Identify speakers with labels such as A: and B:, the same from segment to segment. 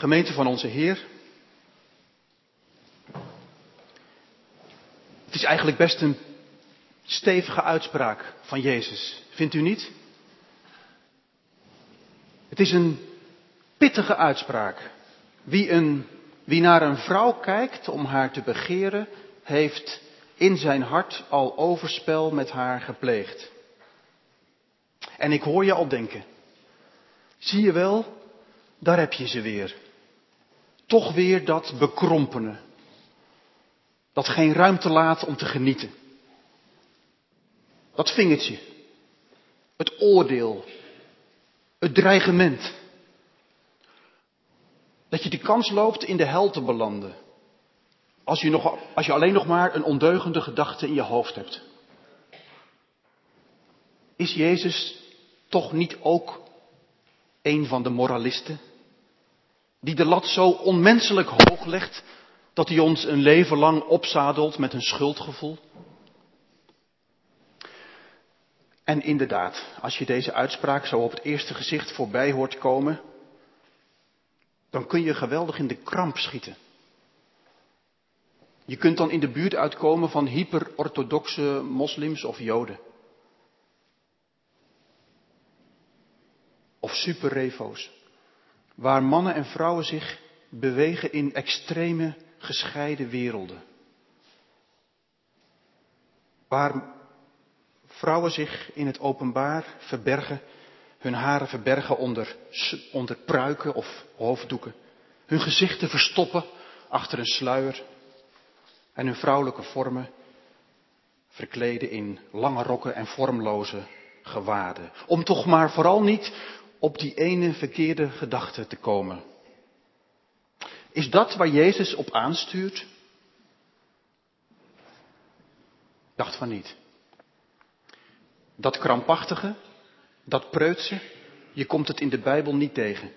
A: Gemeente van onze Heer. Het is eigenlijk best een stevige uitspraak van Jezus, vindt u niet? Het is een pittige uitspraak. Wie, een, wie naar een vrouw kijkt om haar te begeren, heeft in zijn hart al overspel met haar gepleegd. En ik hoor je al denken, zie je wel, daar heb je ze weer. Toch weer dat bekrompene, dat geen ruimte laat om te genieten. Dat vingertje, het oordeel, het dreigement. Dat je de kans loopt in de hel te belanden. Als je, nog, als je alleen nog maar een ondeugende gedachte in je hoofd hebt. Is Jezus toch niet ook een van de moralisten? Die de lat zo onmenselijk hoog legt dat hij ons een leven lang opzadelt met een schuldgevoel? En inderdaad, als je deze uitspraak zo op het eerste gezicht voorbij hoort komen, dan kun je geweldig in de kramp schieten. Je kunt dan in de buurt uitkomen van hyper-orthodoxe moslims of joden. Of superrevo's. Waar mannen en vrouwen zich bewegen in extreme gescheiden werelden. Waar vrouwen zich in het openbaar verbergen, hun haren verbergen onder, onder pruiken of hoofddoeken, hun gezichten verstoppen achter een sluier en hun vrouwelijke vormen verkleden in lange rokken en vormloze gewaden. Om toch maar vooral niet op die ene verkeerde gedachte te komen. Is dat waar Jezus op aanstuurt? Dacht van niet. Dat krampachtige, dat preutse, je komt het in de Bijbel niet tegen.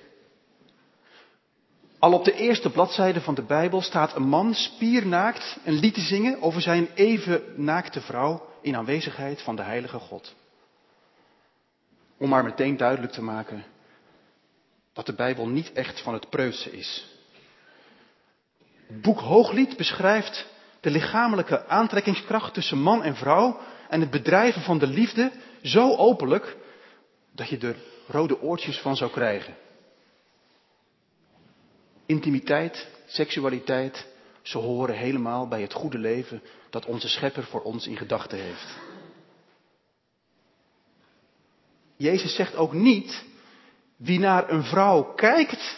A: Al op de eerste bladzijde van de Bijbel staat een man spiernaakt een lied te zingen over zijn even naakte vrouw in aanwezigheid van de Heilige God. Om maar meteen duidelijk te maken dat de Bijbel niet echt van het preutse is. Het boek Hooglied beschrijft de lichamelijke aantrekkingskracht tussen man en vrouw en het bedrijven van de liefde zo openlijk dat je er rode oortjes van zou krijgen. Intimiteit, seksualiteit, ze horen helemaal bij het goede leven dat onze schepper voor ons in gedachten heeft. Jezus zegt ook niet, wie naar een vrouw kijkt,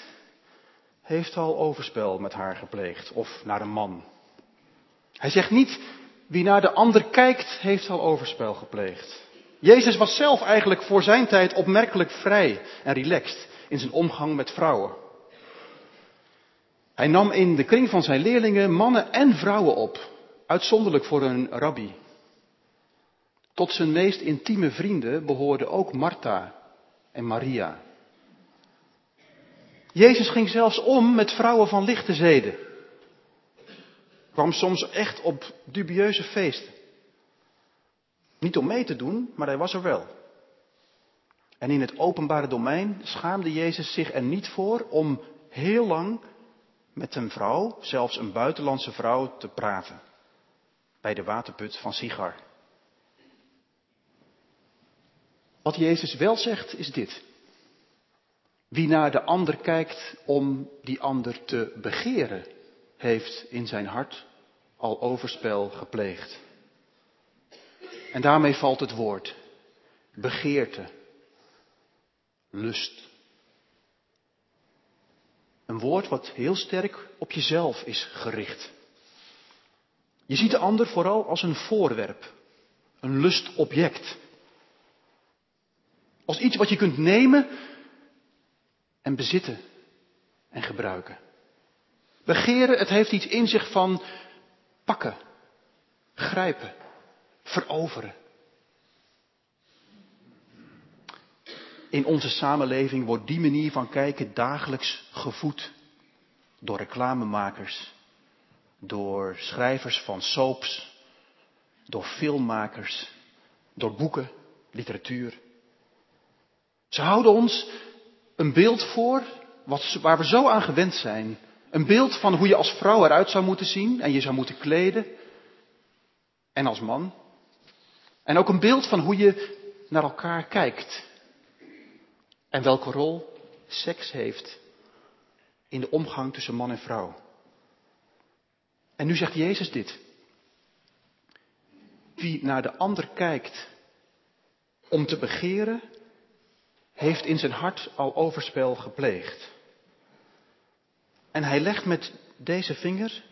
A: heeft al overspel met haar gepleegd, of naar een man. Hij zegt niet, wie naar de ander kijkt, heeft al overspel gepleegd. Jezus was zelf eigenlijk voor zijn tijd opmerkelijk vrij en relaxed in zijn omgang met vrouwen. Hij nam in de kring van zijn leerlingen mannen en vrouwen op, uitzonderlijk voor een rabbi. Tot zijn meest intieme vrienden behoorden ook Martha en Maria. Jezus ging zelfs om met vrouwen van lichte zeden. Kwam soms echt op dubieuze feesten. Niet om mee te doen, maar hij was er wel. En in het openbare domein schaamde Jezus zich er niet voor om heel lang met een vrouw, zelfs een buitenlandse vrouw, te praten. Bij de waterput van Sigar. Wat Jezus wel zegt is dit. Wie naar de ander kijkt om die ander te begeren, heeft in zijn hart al overspel gepleegd. En daarmee valt het woord. Begeerte. Lust. Een woord wat heel sterk op jezelf is gericht. Je ziet de ander vooral als een voorwerp, een lustobject. Als iets wat je kunt nemen en bezitten en gebruiken. Begeren, het heeft iets in zich van pakken, grijpen, veroveren. In onze samenleving wordt die manier van kijken dagelijks gevoed door reclamemakers, door schrijvers van soaps, door filmmakers, door boeken, literatuur. Ze houden ons een beeld voor waar we zo aan gewend zijn. Een beeld van hoe je als vrouw eruit zou moeten zien en je zou moeten kleden. En als man. En ook een beeld van hoe je naar elkaar kijkt. En welke rol seks heeft in de omgang tussen man en vrouw. En nu zegt Jezus dit. Wie naar de ander kijkt om te begeren, heeft in zijn hart al overspel gepleegd. En hij legt met deze vinger,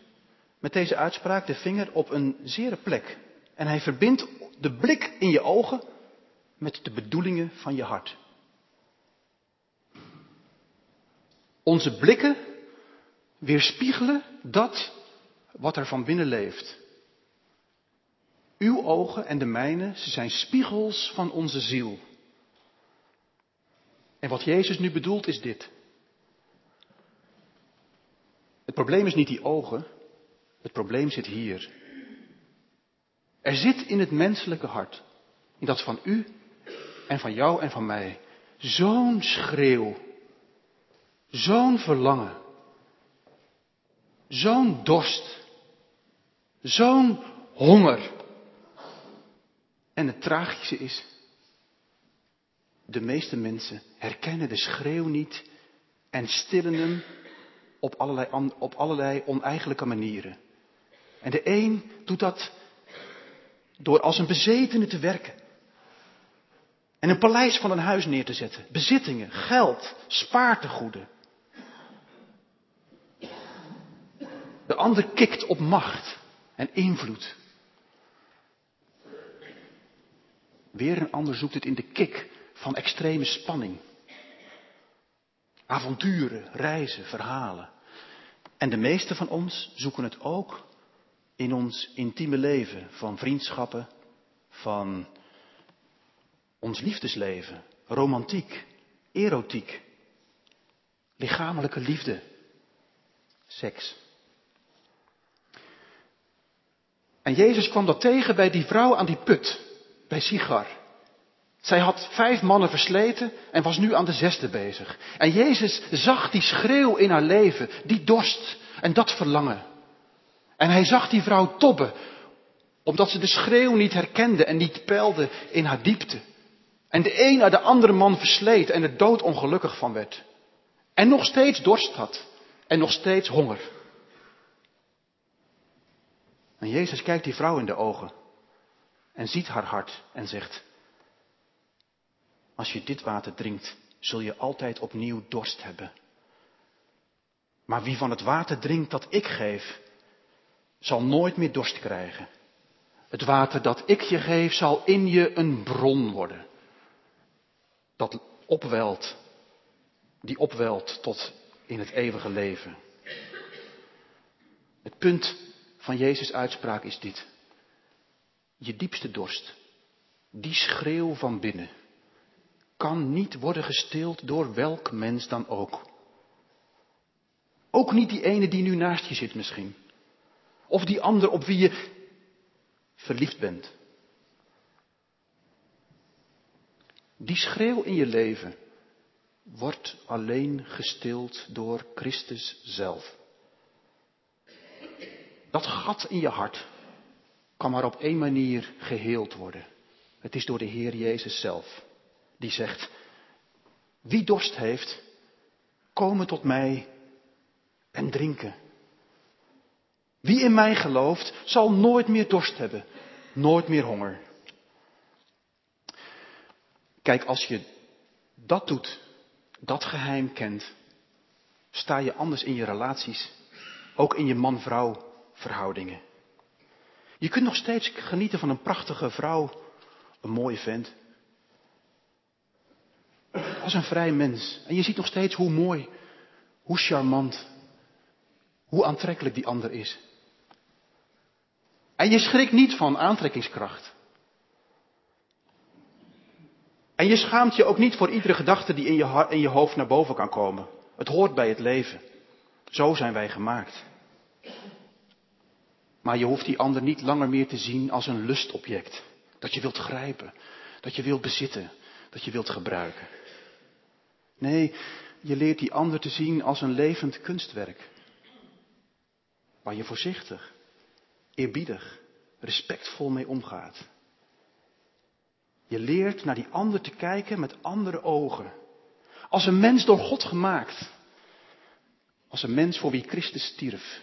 A: met deze uitspraak, de vinger op een zere plek. En hij verbindt de blik in je ogen met de bedoelingen van je hart. Onze blikken weerspiegelen dat wat er van binnen leeft. Uw ogen en de mijne, ze zijn spiegels van onze ziel. En wat Jezus nu bedoelt is dit. Het probleem is niet die ogen, het probleem zit hier. Er zit in het menselijke hart, in dat van u en van jou en van mij, zo'n schreeuw, zo'n verlangen, zo'n dorst, zo'n honger. En het tragische is, de meeste mensen herkennen de schreeuw niet en stillen hem op allerlei, op allerlei oneigenlijke manieren. En de een doet dat door als een bezetene te werken. En een paleis van een huis neer te zetten. Bezittingen, geld, spaartegoeden. De ander kikt op macht en invloed. Weer een ander zoekt het in de kik van extreme spanning. Avonturen, reizen, verhalen. En de meeste van ons zoeken het ook in ons intieme leven van vriendschappen, van ons liefdesleven, romantiek, erotiek, lichamelijke liefde, seks. En Jezus kwam dat tegen bij die vrouw aan die put, bij Sigar. Zij had vijf mannen versleten en was nu aan de zesde bezig. En Jezus zag die schreeuw in haar leven, die dorst en dat verlangen. En hij zag die vrouw tobben, omdat ze de schreeuw niet herkende en niet peilde in haar diepte. En de een naar de andere man versleet en er doodongelukkig van werd. En nog steeds dorst had en nog steeds honger. En Jezus kijkt die vrouw in de ogen en ziet haar hart en zegt, als je dit water drinkt, zul je altijd opnieuw dorst hebben. Maar wie van het water drinkt dat ik geef, zal nooit meer dorst krijgen. Het water dat ik je geef zal in je een bron worden. Dat opwelt, die opwelt tot in het eeuwige leven. Het punt van Jezus' uitspraak is dit. Je diepste dorst, die schreeuw van binnen, kan niet worden gestild door welk mens dan ook. Ook niet die ene die nu naast je zit misschien. Of die ander op wie je verliefd bent. Die schreeuw in je leven wordt alleen gestild door Christus zelf. Dat gat in je hart kan maar op één manier geheeld worden. Het is door de Heer Jezus zelf. Die zegt, wie dorst heeft, komen tot mij en drinken. Wie in mij gelooft, zal nooit meer dorst hebben, nooit meer honger. Kijk, als je dat doet, dat geheim kent, sta je anders in je relaties, ook in je man-vrouw verhoudingen. Je kunt nog steeds genieten van een prachtige vrouw, een mooie vent. Als een vrij mens. En je ziet nog steeds hoe mooi, hoe charmant, hoe aantrekkelijk die ander is. En je schrikt niet van aantrekkingskracht. En je schaamt je ook niet voor iedere gedachte die in je, in je hoofd naar boven kan komen. Het hoort bij het leven. Zo zijn wij gemaakt. Maar je hoeft die ander niet langer meer te zien als een lustobject. Dat je wilt grijpen, dat je wilt bezitten, dat je wilt gebruiken. Nee, je leert die ander te zien als een levend kunstwerk. Waar je voorzichtig, eerbiedig, respectvol mee omgaat. Je leert naar die ander te kijken met andere ogen. Als een mens door God gemaakt. Als een mens voor wie Christus stierf.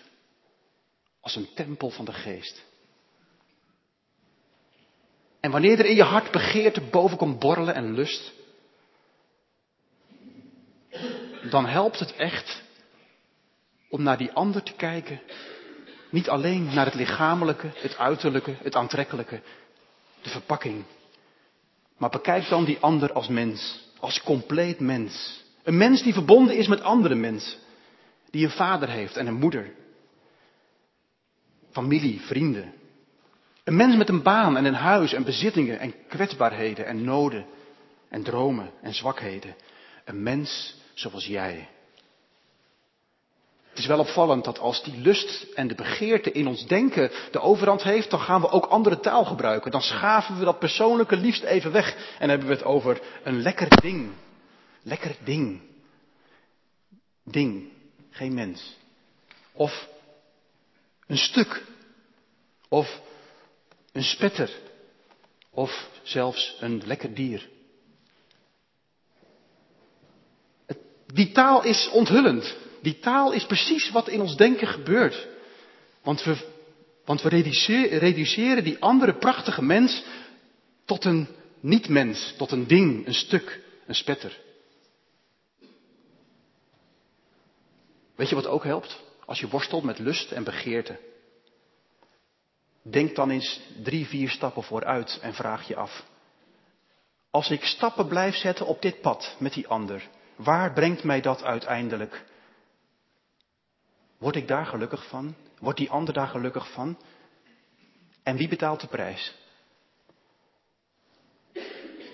A: Als een tempel van de geest. En wanneer er in je hart begeerte boven komt borrelen en lust, dan helpt het echt om naar die ander te kijken. Niet alleen naar het lichamelijke, het uiterlijke, het aantrekkelijke, de verpakking. Maar bekijk dan die ander als mens, als compleet mens. Een mens die verbonden is met andere mensen. Die een vader heeft en een moeder. Familie, vrienden. Een mens met een baan en een huis en bezittingen en kwetsbaarheden en noden en dromen en zwakheden. Een mens zoals jij. Het is wel opvallend dat als die lust en de begeerte in ons denken de overhand heeft, dan gaan we ook andere taal gebruiken. Dan schaven we dat persoonlijke liefst even weg en hebben we het over een lekker ding. Lekker ding. Ding, geen mens. Of een stuk. Of een spetter. Of zelfs een lekker dier. Die taal is onthullend. Die taal is precies wat in ons denken gebeurt. Want we, want we reduceren die andere prachtige mens tot een niet-mens, tot een ding, een stuk, een spetter. Weet je wat ook helpt? Als je worstelt met lust en begeerte. Denk dan eens drie, vier stappen vooruit en vraag je af. Als ik stappen blijf zetten op dit pad met die ander, Waar brengt mij dat uiteindelijk? Word ik daar gelukkig van? Wordt die ander daar gelukkig van? En wie betaalt de prijs?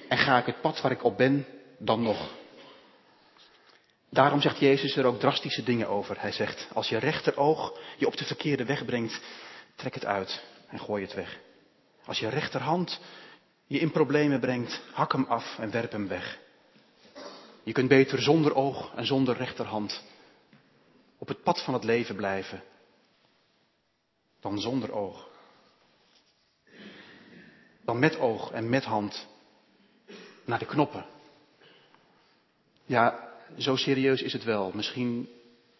A: En ga ik het pad waar ik op ben dan nog? Daarom zegt Jezus er ook drastische dingen over. Hij zegt, als je rechteroog je op de verkeerde weg brengt, trek het uit en gooi het weg. Als je rechterhand je in problemen brengt, hak hem af en werp hem weg. Je kunt beter zonder oog en zonder rechterhand op het pad van het leven blijven dan zonder oog. Dan met oog en met hand naar de knoppen. Ja, zo serieus is het wel. Misschien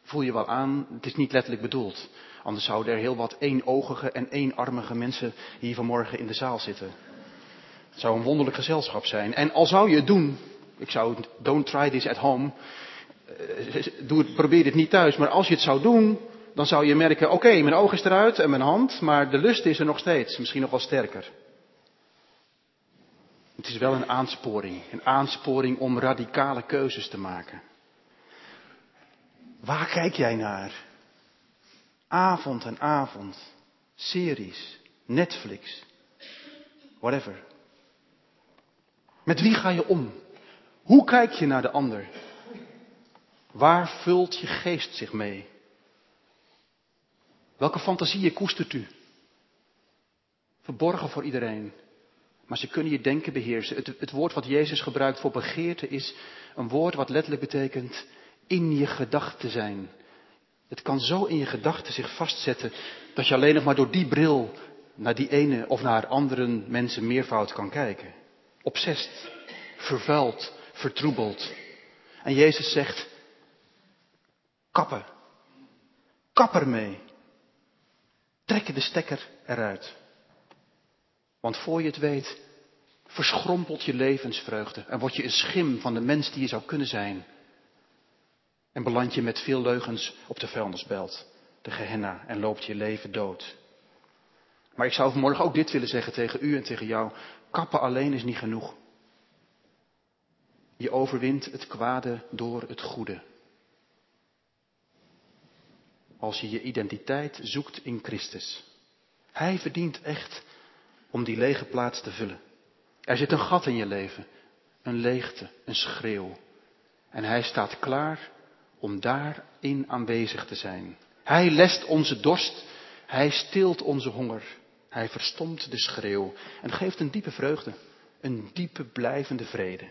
A: voel je wel aan, het is niet letterlijk bedoeld. Anders zouden er heel wat eenogige en eenarmige mensen hier vanmorgen in de zaal zitten. Het zou een wonderlijk gezelschap zijn. En al zou je het doen, ik zou, don't try this at home. Eh, doe probeer dit niet thuis. Maar als je het zou doen, dan zou je merken, oké, mijn oog is eruit en mijn hand, maar de lust is er nog steeds. Misschien nog wel sterker. Het is wel een aansporing. Een aansporing om radicale keuzes te maken. Waar kijk jij naar? Avond en avond. Series. Netflix. Whatever. Met wie ga je om? Hoe kijk je naar de ander? Waar vult je geest zich mee? Welke fantasieën koestert u? Verborgen voor iedereen. Maar ze kunnen je denken beheersen. Het, het, woord wat Jezus gebruikt voor begeerte is een woord wat letterlijk betekent in je gedachten zijn. Het kan zo in je gedachten zich vastzetten dat je alleen nog maar door die bril naar die ene of naar andere mensen meervoud kan kijken. Obsest, vervuild, vertroebeld. En Jezus zegt, kappen. Kap ermee. Trek de stekker eruit. Want voor je het weet, verschrompelt je levensvreugde en word je een schim van de mens die je zou kunnen zijn. En beland je met veel leugens op de vuilnisbelt, de Gehenna, en loopt je leven dood. Maar ik zou vanmorgen ook dit willen zeggen tegen u en tegen jou. Kappen alleen is niet genoeg. Je overwint het kwade door het goede. Als je je identiteit zoekt in Christus. Hij verdient echt om die lege plaats te vullen. Er zit een gat in je leven, een leegte, een schreeuw. En hij staat klaar om daarin aanwezig te zijn. Hij lest onze dorst, hij stilt onze honger, hij verstomt de schreeuw en geeft een diepe vreugde, een diepe blijvende vrede.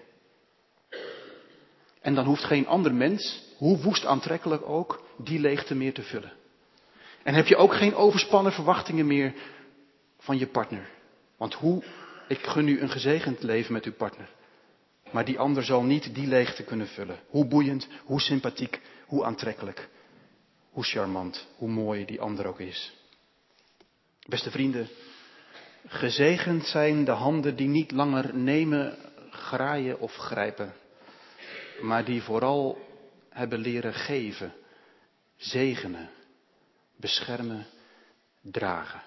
A: En dan hoeft geen ander mens, hoe woest aantrekkelijk ook, die leegte meer te vullen. En heb je ook geen overspannen verwachtingen meer van je partner. Want hoe, ik gun u een gezegend leven met uw partner. Maar die ander zal niet die leegte kunnen vullen. Hoe boeiend, hoe sympathiek, hoe aantrekkelijk, hoe charmant, hoe mooi die ander ook is. Beste vrienden, gezegend zijn de handen die niet langer nemen, graaien of grijpen, maar die vooral hebben leren geven, zegenen, beschermen, dragen.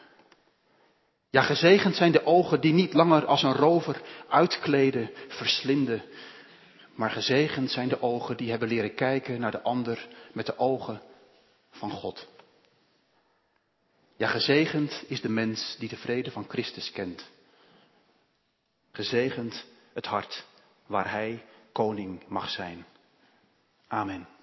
A: Ja, gezegend zijn de ogen die niet langer als een rover uitkleden, verslinden. Maar gezegend zijn de ogen die hebben leren kijken naar de ander met de ogen van God. Ja, gezegend is de mens die de vrede van Christus kent. Gezegend het hart waar hij koning mag zijn. Amen.